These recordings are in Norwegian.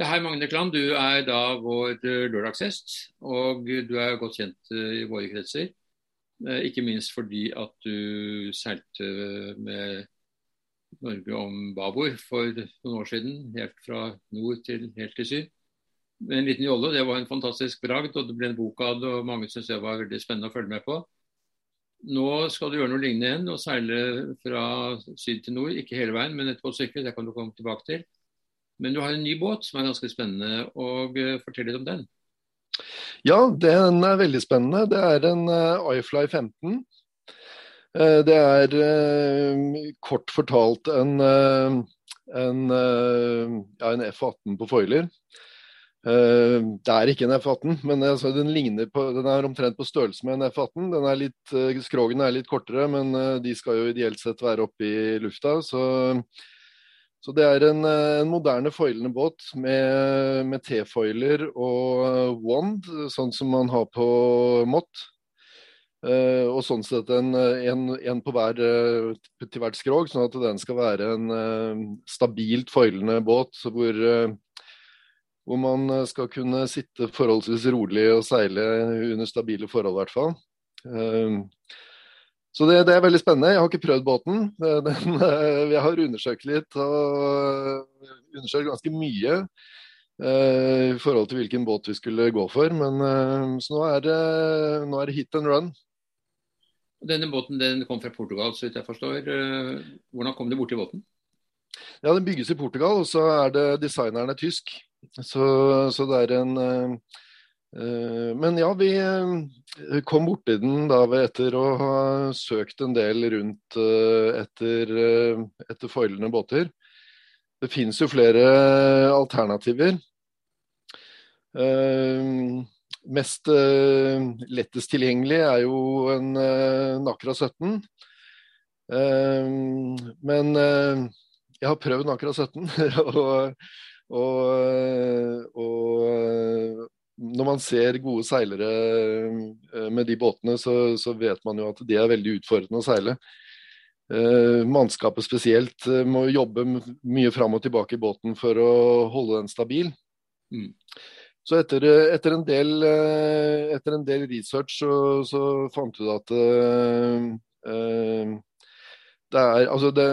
Er Magne Klan, du er da vår lørdagshest, og du er godt kjent i våre kretser. Ikke minst fordi at du seilte med Norge om babord for noen år siden, helt fra nord til helt til syd. Med en liten jolle. Det var en fantastisk bragd, og det ble en bok av det, og mange syntes det var veldig spennende å følge med på. Nå skal du gjøre noe lignende igjen, og seile fra syd til nord. Ikke hele veien, men et godt stykke. Det kan du komme tilbake til. Men du har en ny båt som er ganske spennende, og eh, fortell litt om den. Ja, den er veldig spennende. Det er en uh, iFly 15. Uh, det er kort fortalt en, en, ja, en F18 på foiler. Det er ikke en F18, men altså, den, på, den, er omtrent på størrelse med en F18. Den skrogene er litt kortere, men de skal jo ideelt sett være oppe i lufta. Så så det er en, eh, en moderne foilende båt med, med T-foiler og wand, sånn som man har på Mott. Uh, og sånn sett en, en, en på hver, uh, til hvert skrog, sånn at den skal være en uh, stabilt foilende båt. hvor, hvor man skal kunne sitte forholdsvis rolig og seile under stabile forhold, i hvert fall. Så det, det, er veldig spennende. Jeg har ikke prøvd båten. Den, eh, jeg har undersøkt litt og undersøkt ganske mye uh, i forhold til hvilken båt vi skulle gå for. Men, uh, så nå er, det, nå er, det, hit and run. Denne båten den kom fra Portugal, så vidt jeg forstår. Hvordan kom du borti båten? Ja, Den bygges i Portugal, og så er det designeren er tysk. Så, så det er en Eh, men ja, vi eh, kom borti den da etter å ha søkt en del rundt eh, etter, etter foilende båter. Det finnes jo flere alternativer. Mest lettest tilgjengelig er jo en Nakra 17. Men jeg har prøvd Nakra 17, og, og, og når man ser gode seilere eh, med de båtene, så, så, vet man jo at de er veldig utfordrende å seile. Uh, mannskapet spesielt uh, må jobbe mye fram og tilbake i båten for å holde den stabil. Mm. Så etter, etter, en del, etter, en del, research så, så fant du at det er, altså det,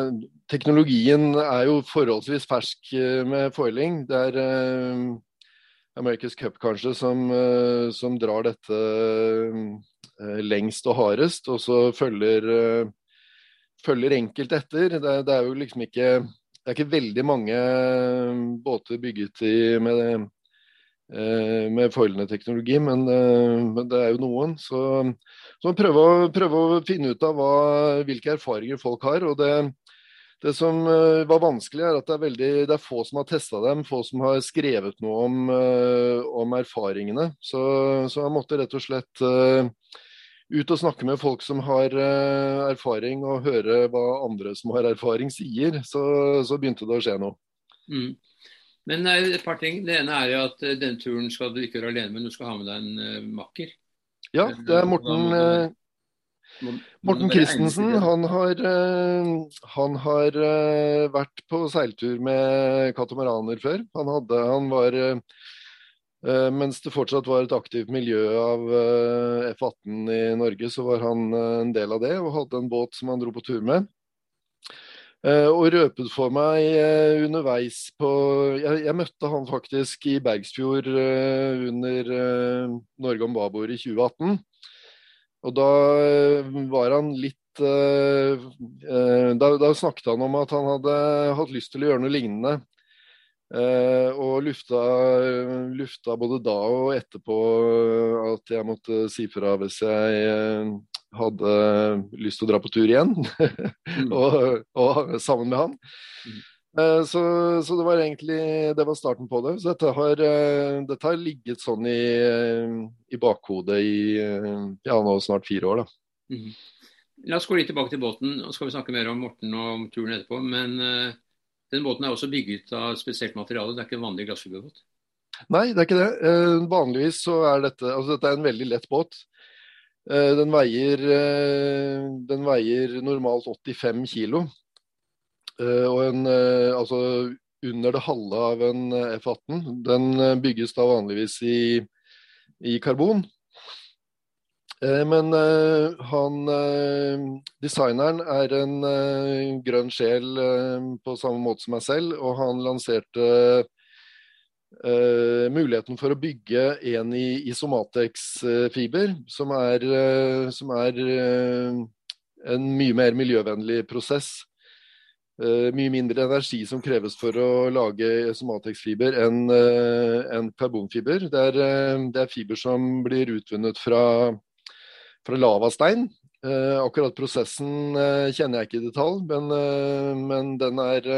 teknologien er jo forholdsvis fersk med foiling. Det er America's Cup kanskje som, eh, som drar dette eh, lengst og hardest, og så følger, eh, følger enkelt etter. Det, det, er jo liksom ikke Det er ikke veldig mange båter bygget i, med, med foilende teknologi, men, men, det er jo noen. Så, så prøve, å, prøve å finne ut av hva, hvilke erfaringer folk har. og det det som uh, var vanskelig, er at det er, veldig, det er få som har testa dem, få som har skrevet noe om, uh, om erfaringene. Så, så, jeg måtte rett og slett uh, ut og snakke med folk som har erfaring, og høre hva andre som har erfaring sier. Så, så begynte det å skje noe. Mm. Men et par ting. Det ene er jo at denne turen skal du ikke gjøre alene, men du skal ha med deg en makker. Ja, det er Morten Morten Christensen han har, eh, han har, eh, vært på seiltur med katamaraner før. Han, hadde, han var eh, mens det fortsatt var et aktivt miljø av F18 i Norge, så var han en del av det og hadde en båt som han dro på tur med. Og røpet for meg underveis på jeg, jeg, møtte han faktisk i Bergsfjord under Norge om babord i 2018. Og da eh, var han litt eh, eh, da, da, snakket han om at han hadde hatt lyst til å gjøre noe lignende. og lufta, lufta både da og etterpå at jeg måtte si fra hvis jeg hadde lyst til å dra på tur igjen. Mm. og, og, sammen med han. Eh, så, så, det var egentlig det var starten på det. Så dette har, eh, dette har ligget sånn i, eh, i, bakhodet i ja, nå snart fire år. da. Mm. La oss gå litt tilbake til båten. og skal vi snakke mer om Morten og om turen etterpå. Men uh, den båten er også bygget av spesielt materiale. Det er ikke en vanlig glassfiberbåt? Nei, det er ikke det. Uh, vanligvis så er dette altså dette er en veldig lett båt. Uh, den, veier, den veier normalt 85 kilo. Eh, og en, eh, altså under det halve av en F-18. Den bygges da vanligvis i, i karbon. Men han designeren er en grønn sjel på samme måte som meg selv, og han lanserte Uh, muligheten for å bygge en i Isomatex-fiber, som er, uh, som er uh, en mye mer miljøvennlig prosess. Mye mindre energi som kreves for å lage somatexfiber enn en karbonfiber. Det er, det er, fiber som blir utvunnet fra, fra lavastein. akkurat prosessen kjenner jeg ikke i detalj, men, men den er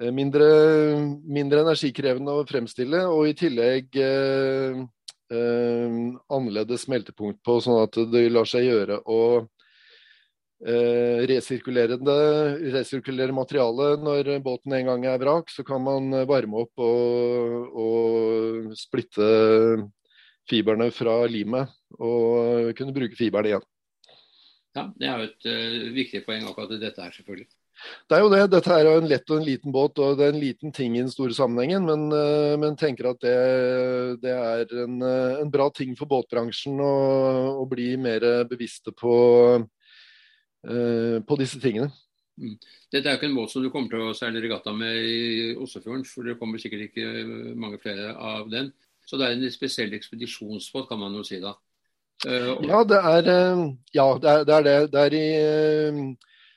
Eh, mindre, mindre, energikrevende å fremstille, og i tillegg eh, eh, annerledes smeltepunkt på, sånn at det lar seg gjøre å eh, resirkulere, resirkulere materialet når båten en gang er vrak. Så kan man varme opp og, og splitte fiberne fra limet og kunne bruke fiberne igjen. Ja, Det er jo et uh, viktig poeng akkurat dette her, selvfølgelig. Det er jo det. Dette er jo en lett og en liten båt, og det er en liten ting i den store sammenhengen. Men, uh, men tenker at det, det er en, eh, en, bra ting for båtbransjen å, å bli mer bevisste på, på disse tingene. Mm. Dette er jo ikke en båt som du kommer til å seile regatta med i Oslofjorden, for det kommer sikkert ikke mange flere av den. Så det er en spesiell ekspedisjonsbåt, kan man jo si da. Uh, ja, det er, ja, det er det. Er det. det er i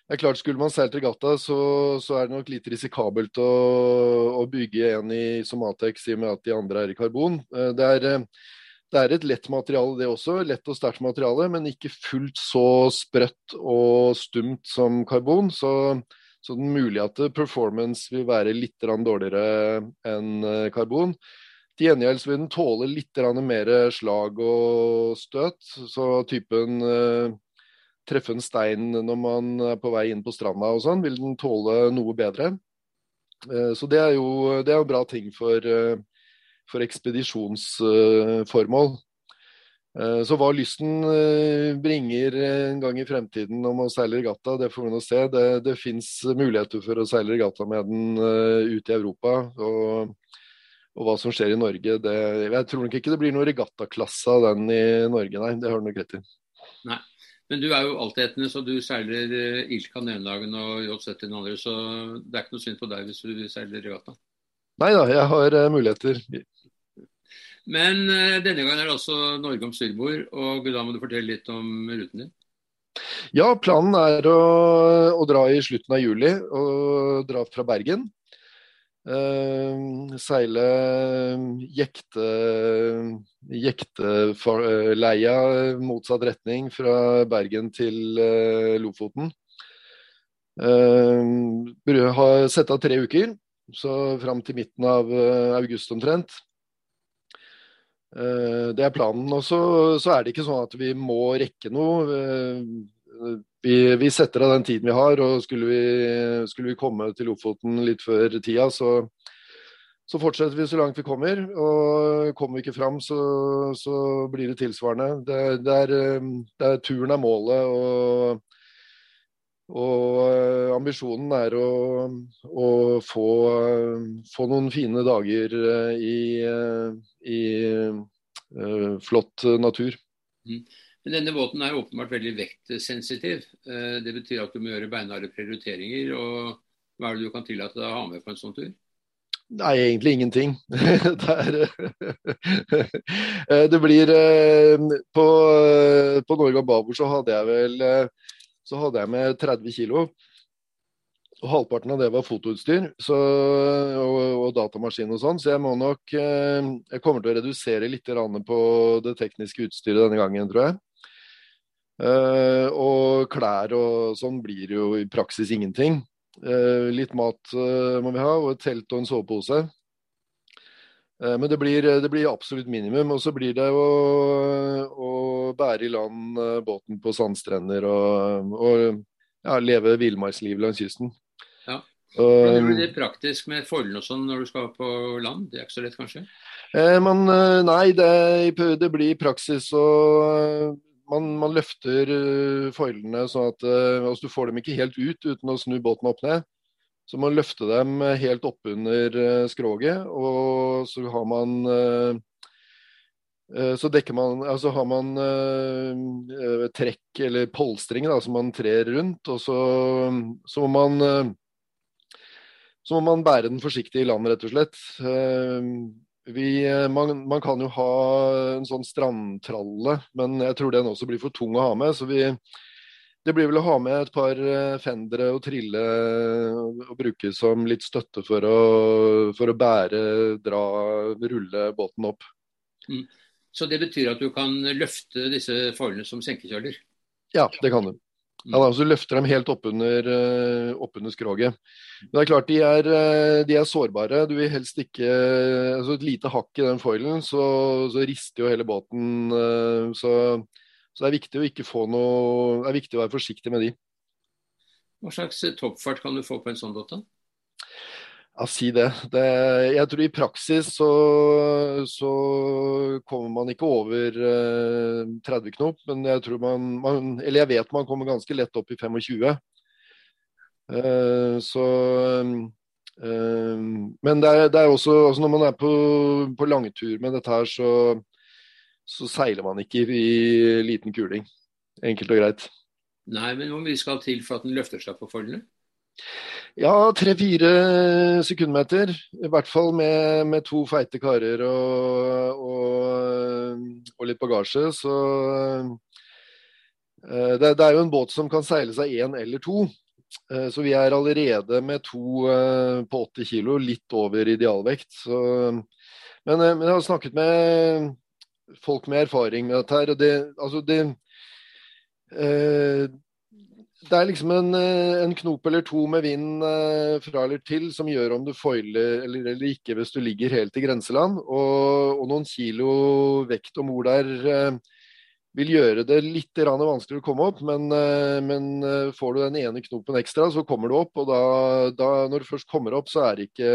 det er klart, Skulle man seilt regatta, så, så, er det nok litt risikabelt å, å, bygge en i Somatex i og med at de andre er i karbon. Eh, det er, eh, det er et lett materiale, det også. Lett og sterkt materiale, men ikke fullt så sprøtt og stumt som karbon. Så, så den mulige at performance vil være litt dårligere enn eh, karbon. Til gjengjeld vil den tåle litt mer slag og støt. Så typen treffe en stein når man er på vei inn på stranda og sånn, vil den tåle noe bedre. Eh, så det er jo, det er en bra ting for, eh, for ekspedisjonsformål. Eh, så hva lysten bringer en gang i fremtiden om å seile regatta, det får vi nå se. Det, det fins muligheter for å seile regatta med den ut i Europa. Og, og, hva som skjer i Norge, det, Jeg tror nok ikke det blir noe regattaklasse av den i Norge, nei. Det har du nok rett i. Nei. Men du er jo altetende, så du seiler Ilka den ene dagen og J70 den andre. Så det er ikke noe synd på deg hvis du seiler regatta. Nei da, jeg har uh, muligheter. Men uh, denne gangen er det altså Norge om styrbord, og da må du fortelle litt om ruten din. Ja, planen er å, å dra i slutten av juli og dra fra Bergen. Uh, seile jekte, jekteleia motsatt retning fra Bergen til uh, Lofoten. Uh, har sett av tre uker, så fram til midten av august omtrent. Det er planen. Og så, er det ikke sånn at vi må rekke noe vi, vi, setter av den tiden vi har, og skulle vi, skulle vi, komme til Lofoten litt før tida, så, så, fortsetter vi så langt vi kommer. Og kommer vi ikke fram, så, så blir det tilsvarende. Det, det, er, det, er, turen er målet, og, og eh, ambisjonen er å, å få, få, noen fine dager eh, i, eh, i uh, flott natur. Mm. Men denne båten er åpenbart veldig vektsensitiv. Det betyr at du må gjøre beinharde prioriteringer. og Hva er det du kan tillate deg å ha med på en sånn tur? Nei, egentlig ingenting. det, er, det blir På, på Norge og Babord så hadde jeg vel så hadde jeg med 30 kg. Og halvparten av det var fotoutstyr så, og, og, datamaskin og sånn, så jeg må nok Jeg kommer til å redusere litt på det tekniske utstyret denne gangen, tror jeg. Uh, og klær og sånn blir jo i praksis ingenting. Uh, litt mat må vi ha, og et telt og en sovepose. Men det blir, det blir, absolutt minimum. Og så blir det å, å bære i land båten på sandstrender og, og ja, leve villmarksliv langs kysten. Ja. Blir det praktisk med forholdene og sånn når du skal på land? Det er ikke så lett, kanskje? men nei, det, det blir praksis å man, man, løfter foilene sånn at altså du får dem ikke helt ut uten å snu båten opp ned. Så man løfter dem helt oppunder skroget, og så har man så dekker man, altså har man uh, trekk eller polstring da, som man trer rundt. Og så, så, må man, så må man bære den forsiktig i land, rett og slett. Uh, vi, man, man, kan jo ha en sånn strandtralle, men jeg tror den også blir for tung å ha med. Så vi, det blir vel å ha med et par eh, fendere og trille og bruke som litt støtte for å, for å bære, dra, rulle båten opp. Mm. Så det betyr at du kan løfte disse foilene som senkekjøler? Ja, det kan du. Ja, da, så løfter dem helt oppunder eh, opp under skroget. Det er klart de er, eh, de er, sårbare. Du vil helst ikke altså Et lite hakk i den foilen, så, så rister jo hele båten. Så så det er viktig å ikke få noe Det er viktig å være forsiktig med de. Hva slags toppfart kan du få på en sånn båt? Ja, si det. det. Jeg tror i praksis så, så kommer man ikke over eh, 30 knop, men jeg tror man, man, Eller jeg vet man kommer ganske lett opp i 25. Eh, så eh, Men det er, det er også altså Når man er på, på langtur med dette her, så så seiler man ikke i liten kuling. Enkelt og greit. Nei, men hvor mye skal til for at den løfter seg på foldene? Ja, tre-fire sekundmeter. I hvert fall med, med to feite karer og, og, og litt bagasje. Så uh, det, det, er jo en båt som kan seile seg én eller to. Uh, så vi er allerede med to uh, på 80 kg, litt over idealvekt. Så, men, men jeg har snakket med folk med erfaring med dette her. og det, altså det, eh, det er liksom en, eh, en, knop eller to med vind eh, fra eller til som gjør om du foiler eller, eller ikke hvis du ligger helt i grenseland. Og, og noen kilo vekt om mor der eh, vil gjøre det litt vanskelig å komme opp. Men, eh, men, eh, får du den ene knopen ekstra, så kommer du opp. Og da, da når du først kommer opp, så er ikke,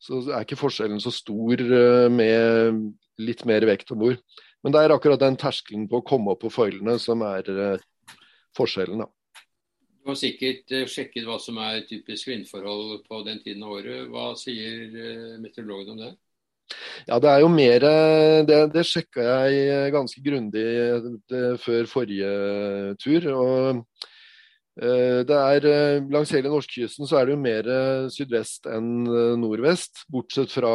så er ikke forskjellen så stor med litt mer vekt om bord. Men det er akkurat den terskelen på å komme opp på foilene som er eh, forskjellen. da. Du har sikkert uh, sjekket hva som er typisk vindforhold på den tiden av året. Hva sier uh, meteorologen om det? Ja, Det er jo mer Det, det sjekka jeg ganske grundig før forrige tur. og Eh, det er, eh, langs hele norskekysten så er det jo mer eh, sydvest enn nordvest. Bortsett fra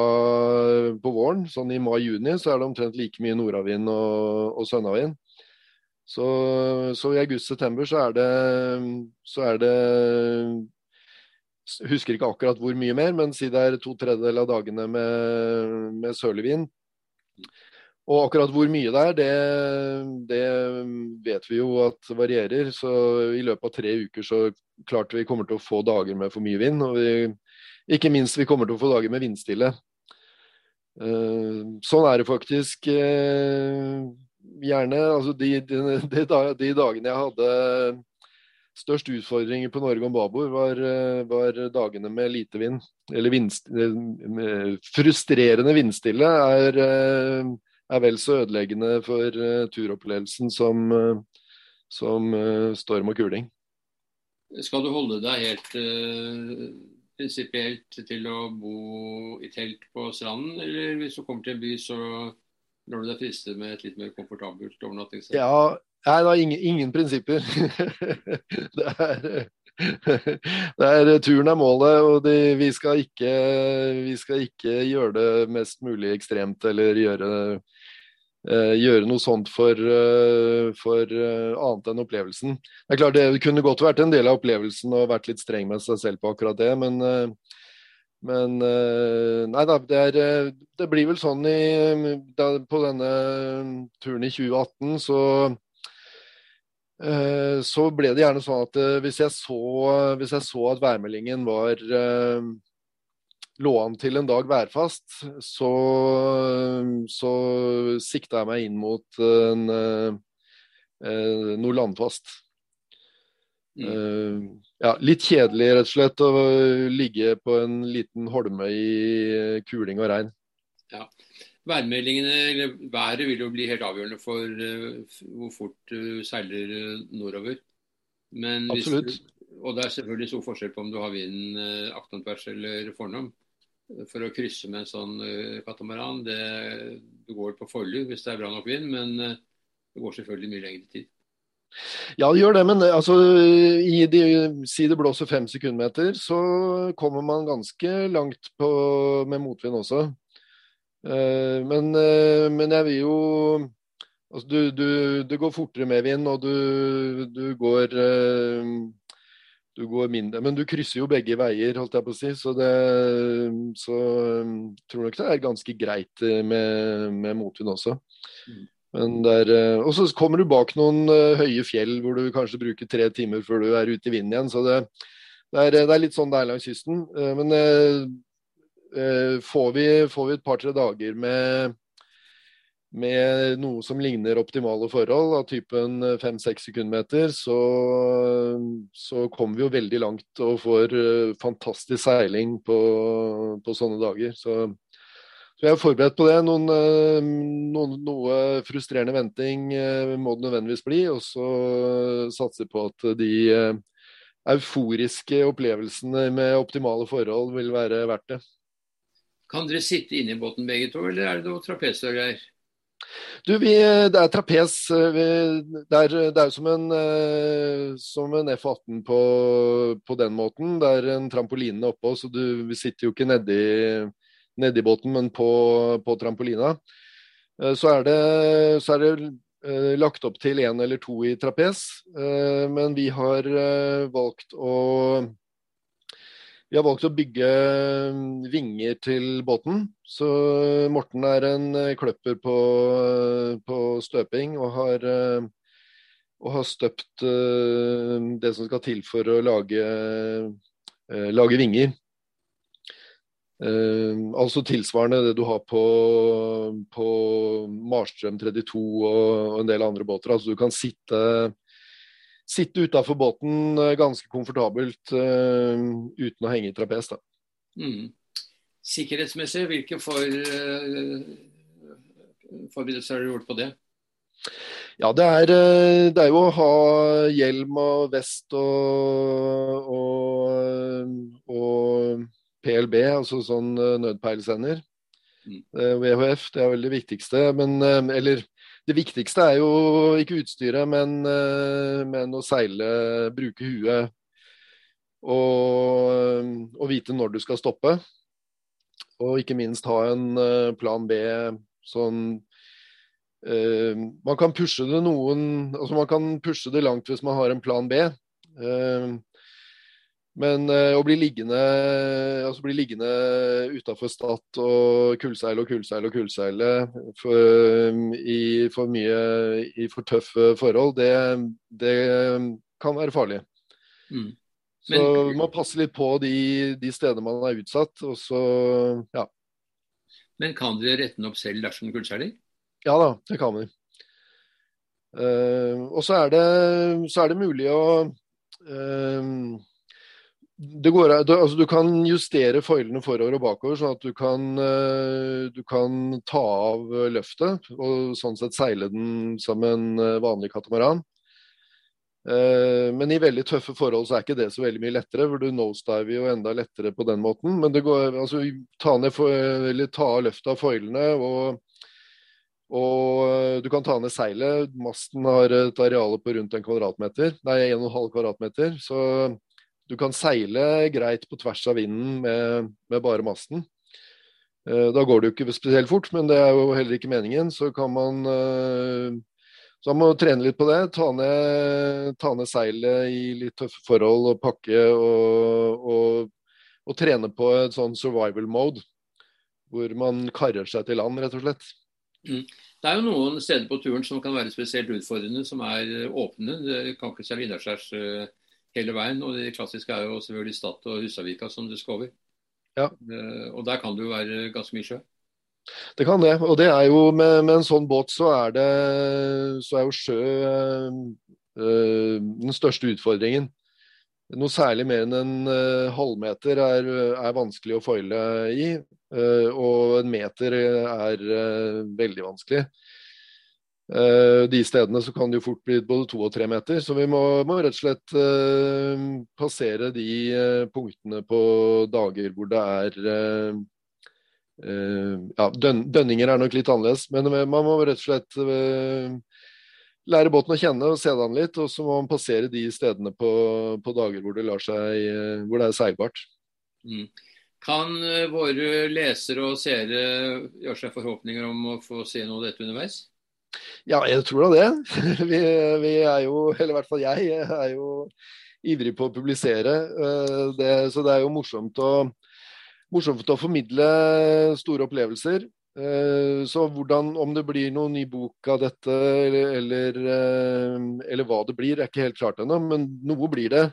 på våren. Sånn i mai-juni så er det omtrent like mye nordavind og, og sønnavind. Så, så, i august-september så så er det Husker ikke akkurat hvor mye mer, men si det er to tredjedeler av dagene med, med sørlig vind. Og akkurat hvor mye det er, det, det, vet vi jo at varierer. Så i løpet av tre uker så klart vi kommer til å få dager med for mye vind. Og vi, ikke minst vi kommer til å få dager med vindstille. Uh, sånn er det faktisk uh, gjerne. Altså de, de, de, de, dagene jeg hadde størst utfordringer på Norge om babord, var, var, dagene med lite vind. Eller vind, frustrerende vindstille er er vel så ødeleggende for uh, turopplevelsen som, uh, som uh, storm og kuling. Skal du holde deg helt prinsipielt til å bo i telt på stranden, eller hvis du kommer til en by, så lar du deg friste med et litt mer komfortabelt overnattingssted? Ja, nei, da, ingen, ingen prinsipper. det er det er, turen er målet, og det, vi, skal ikke, vi, skal ikke, gjøre det mest mulig ekstremt eller gjøre, uh, gjøre noe sånt for, uh, for uh, annet enn opplevelsen. Det er klart det kunne godt vært en del av opplevelsen og vært litt streng med seg selv på akkurat det, men, men nei da, det, er, det, blir vel sånn i, på denne turen i 2018 så Eh, så ble det gjerne sånn at eh, hvis jeg så, hvis jeg så at værmeldingen var eh, lå an til en dag værfast, så, så sikta jeg meg inn mot en, noe landfast. Mm. Ja, litt kjedelig rett og slett å ligge på en liten holme i kuling og regn. Ja. Værmeldingene, eller Været vil jo bli helt avgjørende for hvor fort du seiler nordover. Men hvis du, og det er selvfølgelig stor forskjell på om du har vinden eh, aktantvers eller fornom. For å krysse med en sånn uh, katamaran, det, du går på forlug hvis det er bra nok vind, men uh, det går selvfølgelig mye lengre tid. Ja, det gjør det, men altså, i de, si det blåser fem sekundmeter, så kommer man ganske langt på, med motvind også. Uh, men, men, jeg vil jo altså, du, du, du, går fortere med vind, og du, du går du går mindre. Men du krysser jo begge veier, holdt jeg på å si. Så, det, så um, tror nok det er ganske greit eh, med, med motvind også. Mm. Men der, eh, og så kommer du bak noen uh, høye fjell hvor du kanskje bruker tre timer før du er ute i vinden igjen. Så det, det, er, det er, litt sånn det er langs kysten. Men får, vi, får vi et par-tre dager med med noe som ligner optimale forhold, av typen 5-6 sekundmeter, så, så kommer vi jo veldig langt og får uh, fantastisk seiling på, på sånne dager. Så, så, jeg er forberedt på det. Noen, uh, noen, noe frustrerende venting må det nødvendigvis bli, og så satser på at de euforiske opplevelsene med optimale forhold vil være verdt det. Kan dere sitte inne i båten begge to, eller er det noe greier? Du, vi, det er trapes. Vi, det, er, det er som en, eh, en F-18 på, på, den måten. Det er en trampoline oppå, så du, vi sitter jo ikke nedi, nedi båten, men på, på trampolina. Eh, så er det, så er det eh, lagt opp til én eller to i trapes, men vi har valgt å vi har valgt å bygge mm, vinger til båten. Så Morten er en eh, kløpper på, på støping og har, eh, og har støpt eh, det som skal til for å lage, lage vinger. altså tilsvarende det du har på, på Marstrøm 32 og en del andre båter. Altså du kan sitte sitte utafor båten eh, ganske komfortabelt uh, uten å henge i trapes. Mm. Sikkerhetsmessig, hvilke for, uh, forberedelser har du gjort på det? Ja, det er, det er, jo å ha hjelm og vest og, og, og PLB, altså sånn nødpeilsender. Mm. VHF, det er vel det viktigste. Men, eller det viktigste er jo ikke utstyret, men, eh, men å seile, bruke huet og, og, vite når du skal stoppe. Og ikke minst ha en eh, plan B sånn uh, Man kan pushe det noen Altså man kan pushe det langt hvis man har en plan B. Uh, men uh, å bli liggende, altså bli liggende utafor Stad og kullseile og kullseile og kullseile for, um, i for mye i for tøffe forhold, det, det kan være farlig. Mm. Så men, man passer litt på de, de stedene man er utsatt, og så ja. Men kan dere rette den opp selv dersom kullseiler? Ja da, det kan vi. Uh, og så er, det, så er det mulig å uh, Går, altså du kan justere foilene forover og bakover, sånn at du kan, eh, du kan, ta av løftet og sånn sett seile den som en eh, vanlig katamaran. Eh, men i veldig tøffe forhold så er ikke det så veldig mye lettere, for du nosediver jo enda lettere på den måten. Men det går, altså, ta, ned, ta av løftet av foilene, og, og du kan ta ned seilet. Masten har et areal på rundt en kvadratmeter, nei, en og en halv kvadratmeter. så du kan seile greit på tvers av vinden med, med bare masten. Eh, da går det jo ikke spesielt fort, men det er jo heller ikke meningen. Så kan man eh, så man må trene litt på det. Ta ned, ta ned seilet i litt tøffe forhold og pakke og, og, og, trene på et sånn survival mode. Hvor man karrer seg til land, rett og slett. Mm. Det er jo noen steder på turen som kan være spesielt utfordrende, som er åpne. Det kan ikke være innaskjærs hele veien. Og de klassiske er jo selvfølgelig Stad og Husavika som du skal over. Ja. Uh, og der kan det jo være ganske mye sjø. Det kan det. Og det er jo med, med en sånn båt så er det så er jo sjø øh, den største utfordringen. Noe særlig mer enn en uh, halvmeter er, er, vanskelig å foile i. og en meter er veldig vanskelig. Uh, de stedene så kan det jo fort bli både to og tre meter. Så vi må, må rett og slett uh, passere de uh, punktene på dager hvor det er Ja, døn, dønninger er nok litt annerledes, men man må rett og slett lære båten å kjenne og se den litt. Og så må man passere de stedene på, på dager hvor det, seg, hvor det er seilbart. Mm. Kan våre lesere og seere gjøre seg forhåpninger om å få se noe av dette underveis? Ja, jeg tror da det. Vi, vi, er jo, eller i hvert fall jeg, er jo ivrig på å publisere. Eh, det, så det er jo morsomt å, morsomt å formidle store opplevelser. Eh, så hvordan, om det blir noen ny bok av dette, eller, eller, eh, eller hva det blir, er ikke helt klart ennå. Men noe blir det.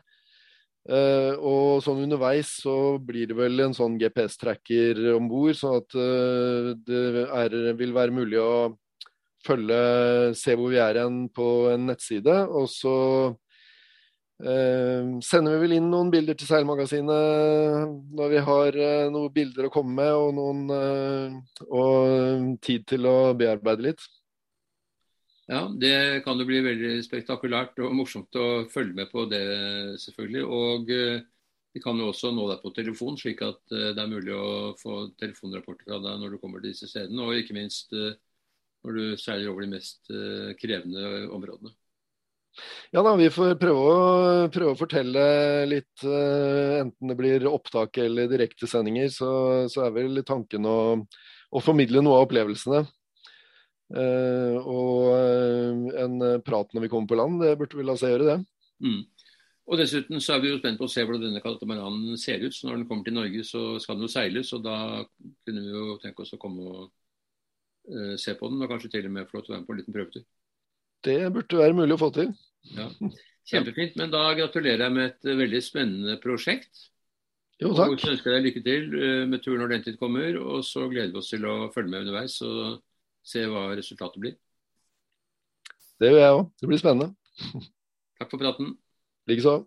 Og sånn underveis så blir det vel en sånn GPS-tracker om bord, sånn at det er, vil være mulig å følge, se hvor vi er igjen på en nettside. Og så eh, sender vi vel inn noen bilder til Seilmagasinet når vi har eh, noen bilder å komme med og, noen, eh, og tid til å bearbeide litt. Ja, det kan jo bli veldig spektakulært og morsomt å følge med på det, selvfølgelig. Og eh, vi kan jo også nå deg på telefon, slik at eh, det er mulig å få telefonrapporter fra deg når du kommer til disse stedene. Og ikke minst eh, når du seiler over de mest eh, krevende områdene. Ja da, vi får prøve å, prøve å fortelle litt, eh, enten det blir opptak eller direktesendinger, så, så er vel tanken å, å, formidle noe av opplevelsene. Uh, og en prat når vi kommer på land, det burde vi la seg gjøre, det. Mm. Og Dessuten så er vi jo spent på å se hvordan denne katamaranen ser ut. så Når den kommer til Norge, så skal den jo seiles. og Da kunne vi jo tenke oss å komme og se på den, og kanskje til og med få lov til å være med på en liten prøvetur. Det burde være mulig å få til. Ja, Kjempefint. Men da gratulerer jeg med et uh, veldig spennende prosjekt. Jo, takk. Og så ønsker jeg deg lykke til uh, med turen når den tid kommer. Og så gleder vi oss til å følge med underveis og se hva resultatet blir. Det gjør jeg òg. Det blir spennende. Takk for praten. Likeså.